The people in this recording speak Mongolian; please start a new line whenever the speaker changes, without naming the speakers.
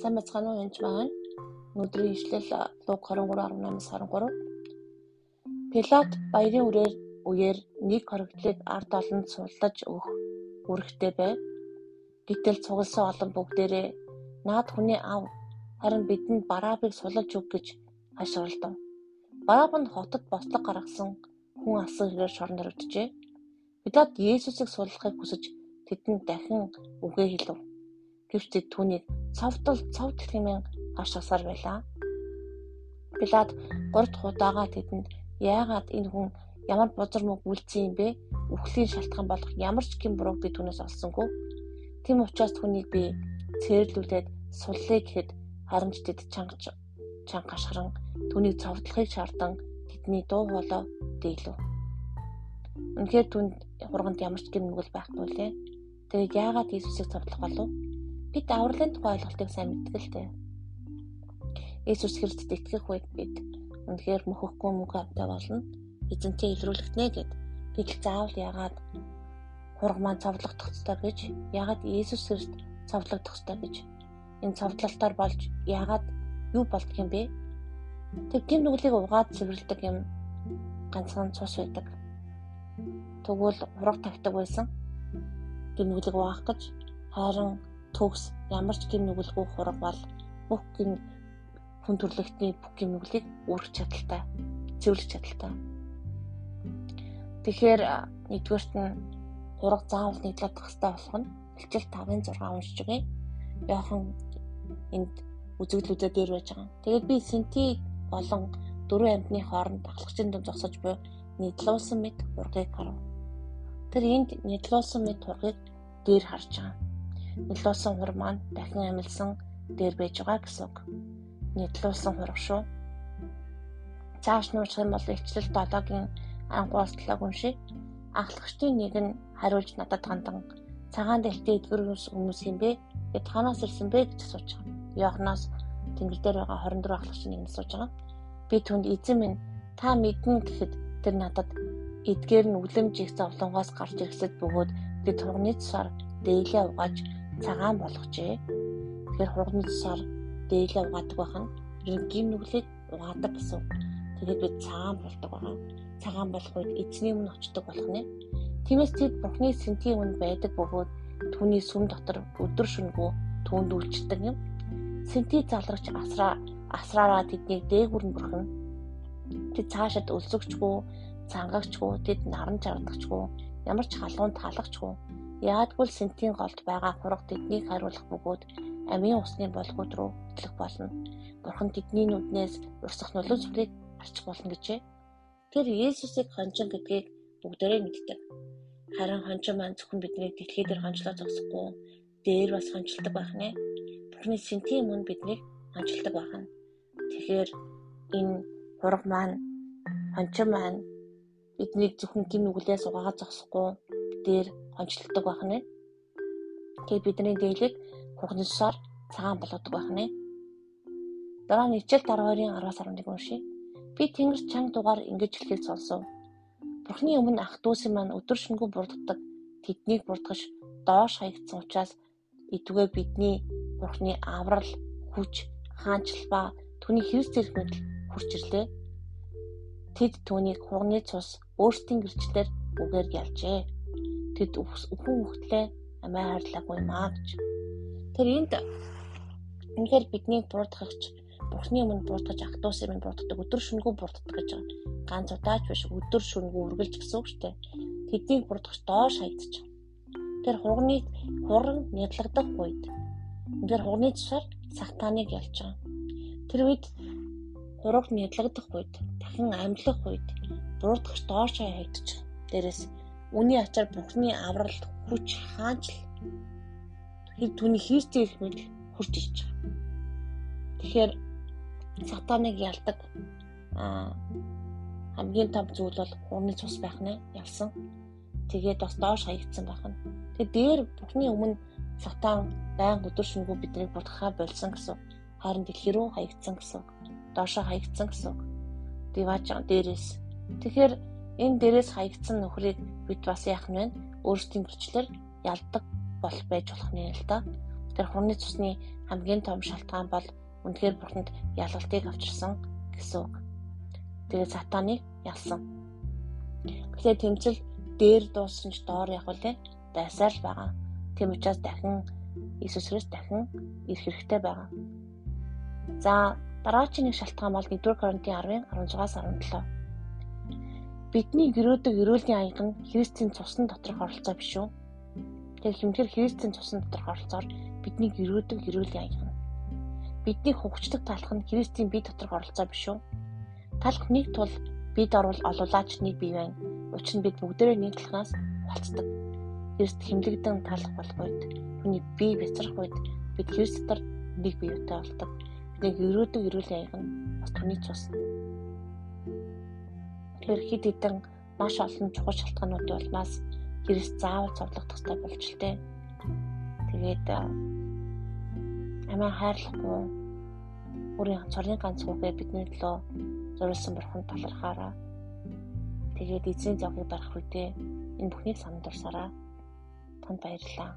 Сайн бацгаана уу энэ маань. Өнөөдрийн ишлэл Луг 23:18-аас 23. Пилат баярын үрээр үеэр нэг хоригдлыг ард олонд суллаж өгөх үүрэгтэй байв. Гэтэл цугласан олон бүгдээрээ наад хүний ав харин бидэнд Барабыг суллаж өг гэж хашгиралдав. Бараб нь хотод бослог гаргасан хүн алсан хэрэгээр шорон дөрөвдөжээ. Пилат Есүсийг суллахыг хүсэж тэдэнд дахин үгээ хэлв. Гэвч тэд түүнийг цовдол цовд хэмээн гашгасаар байлаа. Пилат гурд худаага тэдэнд яагаад энэ хүн ямар бузар мөг үлдсэн юм бэ? Үхлийн шалтгаан болох ямар ч гэм бурууг би түүнээс олсонгүй. Тэм учраас түүнийг би цээрлүүлээд суллыг гэхэд харамж тэд чангаж чанга гашгаран түүнийг цовдлохыг шаардсан тэдний дуу хоолой дэглэв. Үнэхээр түнд хурганд ямар ч гэм нүгэл байхгүй лээ. Тэгээд яагаад Иесусыг цовдлох болов? Бид авралын тухай ойлголтыг сайн мэддэг л дээ. Иесус Христэд итгэх үед бид үнэхээр мөхөхгүй мөнгө автай болно. Эзэнтэй илрүүлэгдэнэ гэд бид заавал яагаад хургамаа цовдлогдох ёстой гэж яагаад Иесус Христ цовдлогдох ёстой гэж энэ цовдлолтоор болж яагаад юу болдг юм бэ? Тэг гин нүглийг угаад цэвэрлдэг юм ганцхан цус байдаг. Тэгвэл хураг тавьдаг байсан. Гин нүглийг угаах гэж харин төгс ямар ч гин нүгэлгүй хураг бол бүх гин хүн төрлөختний бүх гин нүглийг үүрэх чадaltaй, цэвэрлэх чадaltaй. Тэгэхээр нэгдүгээрт нь хураг заавал нийтлэх хэрэгтэй болох нь Илчил 5-6 уншиж өгье. Яахан энд үзэгдлүүдээр дээр байж байгаа. Тэгээд би синти болон дөрвөн амьтны хооронд ахлагчийн дунд зогсож буй нийтлүүлсэн мэд хургийг харав. Тэр энд нийтлүүлсэн мэд хургийг дээр харж байгаа нөлөөсөн хур маань дахин амилсан дээр байж байгаа гэсэн үг. Нийтлүүлсэн хург шүү. Цааш нуучих юм бол ихчлэл 7-гийн 13-7 уншия. Ахлагчдын нэг нь хариулж надад хандан цагаан дэлхий эдгэрс хүмүүс юм бэ? Бид ханаас ирсэн бэ гэж асууж байгаа. Йоханаас тэнгэр дээр байгаа 24 ахлагчийн нэг нь асууж байгаа. Би түнд эзэн минь та мэднэ гэхэд тэр надад эдгээр нь үлэмж их зовлонгоос гарч ирсэд бөгөөд би турганы цусаар дээлээ угааж цагаан болгожээ. Тэгэхээр хурганы цусаар дээлээ угаадаг байх нь ер нь гим нүглийг угаадаг гэсэн. Тэгээд бид цагаан болдог байгаа. Цагаан болох үед эзний өмнө очдог болох нэ. Тиймээс тэд Бурхны сэнтийн өмнө байдаг бөгөөд түүний сүм дотор өдөр шөнөгүй түүнд үйлчдэг юм. Сэнти залрагч асраа асраараа тэднийг дээгүр нь бүрхэн. Тэд цаашид өлсөгчгүй, цангагчгүй, тэд наран чардагчгүй, ямар ч халуун талагчгүй Яагтгүй сентийн голд байгаа хураг тэднийг хариулах бөгөөд амийн усны болгоод руу хөтлөх болно. Бурхан тэдний нүднээс урсах нулимс сүрийг арчих болно гэжээ. Тэр Есүсийг хончин гэдгийг бүгдээрээ мэддэг. Харин хончин маань зөвхөн биднийг дэлхий дээр хончлоо зогсохгүй дээр бас хончилдог байх нэ. Бурхны сентийн мөн биднийг хончилдог байна. Тэгэхээр энэ хураг маань хончин маань биднийг зөвхөн гин нүглээс угаагаад зогсохгүй дээр онцлогддог байх нь. Тэгээ бидний дээлийг хугнасаар цагаан болгодог байх нь. Дараа нь ичээл 12-ын 10-аас 11 уншия. Би тэнгэр чанга дугаар ингэж хэлхийг сонсов. Бурхны өмнө ах дүүсийн маань өдөр шөнөгүй бурддаг. Тэднийг бурдгаш доош хаягдсан учраас итвгээ бидний Бурхны аврал, хүч, хаанчлал ба түүний Христ ирэх мэдл хурч ирлээ. Тэд түүнийг хуганы цус өөрсдийн гэрчлэлээр үгээр ялжээ тэд өвхөн хөхтлээ амиа хайрлаагүй маа гэж. Тэр энд үнэхээр бидний буурдахч Бурхны өмнө буурдгаж агдуусын өмнө буурддаг өдөр шөнөгүй буурддаг гэж байгаа. Ганц удаач биш өдөр шөнөгүй үргэлж гэсэн үг шүү дээ. Тэднийг буурдгаж доош хаягдчих. Тэр хурганы хуран нядлагдах үед үнээр хурганы тушаар сатаныг ялж байгаа. Тэр үед хураг нядлагдах үед дахин амьдлах үед буурдгаж доош хаягдчих. Дээрээс Үүний ачаар Бурхны аврал хүч хаанчл тэр түүний Христийн ирэх мэдл хурж ирж байгаа. Тэгэхээр сатаныг ялдаг а хамгийн том зүйл бол хуурны цус байх нэ ялсан. Тэгээд бас доош хаягдсан байх нь. Тэгээд дээр Бурхны өмнө сатан байн өдөр шөнөгүй биднийг будахаа болсон гэсэн. Харин дэлхий рүү хаягдсан гэсэн. Доошоо хаягдсан гэсэн. Диваж дээрээс. Тэгэхээр Энэ дээрээс хаягдсан нөхрийг бид бас яах нь вэ? Өөрсдийн гэрчлэр ялдаг бол байж болох нэ л да. Тэр хурны цусны хамгийн том шалтгаан бол үнэхээр бурханд ялгалтыг авчирсан гэсэн үг. Тэгээд сатаныг ялсан. Гэхдээ тэмцэл дээр дууссан ч доор явах үлээ дайсаар л байгаа. Тэм учраас дахин Иесус Христ дахин ирэх хэрэгтэй байгаа. За дараагийн нэг шалтгаан бол 1-р Коринтын 10-ын 16-аас 17. Бидний гэрөөдөг эрүүлийн аяг нь Христийн цусны доторх оролцоо биш үү? Тэр хэмжээр Христийн цусны доторх оролцоор бидний гэрөөдөг эрүүлийн аяг нь. Бидний хөгжлөг талах нь Христийн бие доторх оролцоо биш үү? Талах нэг тул бид орвол олуулаач нэг бие байна. Учир нь бид бүгдээрээ нэг талхаас болцдог. Христ хэмлэгдэн талах болгойд хүний бие бяцрах үед бид Христ дотор нэг биетэй болдог. Бидний гэрөөдөг эрүүлийн аяг нь бас түүний цус. Тэгэхээр хэд хэдэн маш олон чухал шалтгаанууд болмаас Христ заавал цовдлох ёстой болж л тээ. Тэгээд амиа хайрлахгүй өөрийн цорын ганц хүүгээ бидний төлөө зориулсан бурхан талархаараа тэгээд эзэн зовгийг барах үедээ энэ бүхнийг санал дурсараа танд баярлалаа.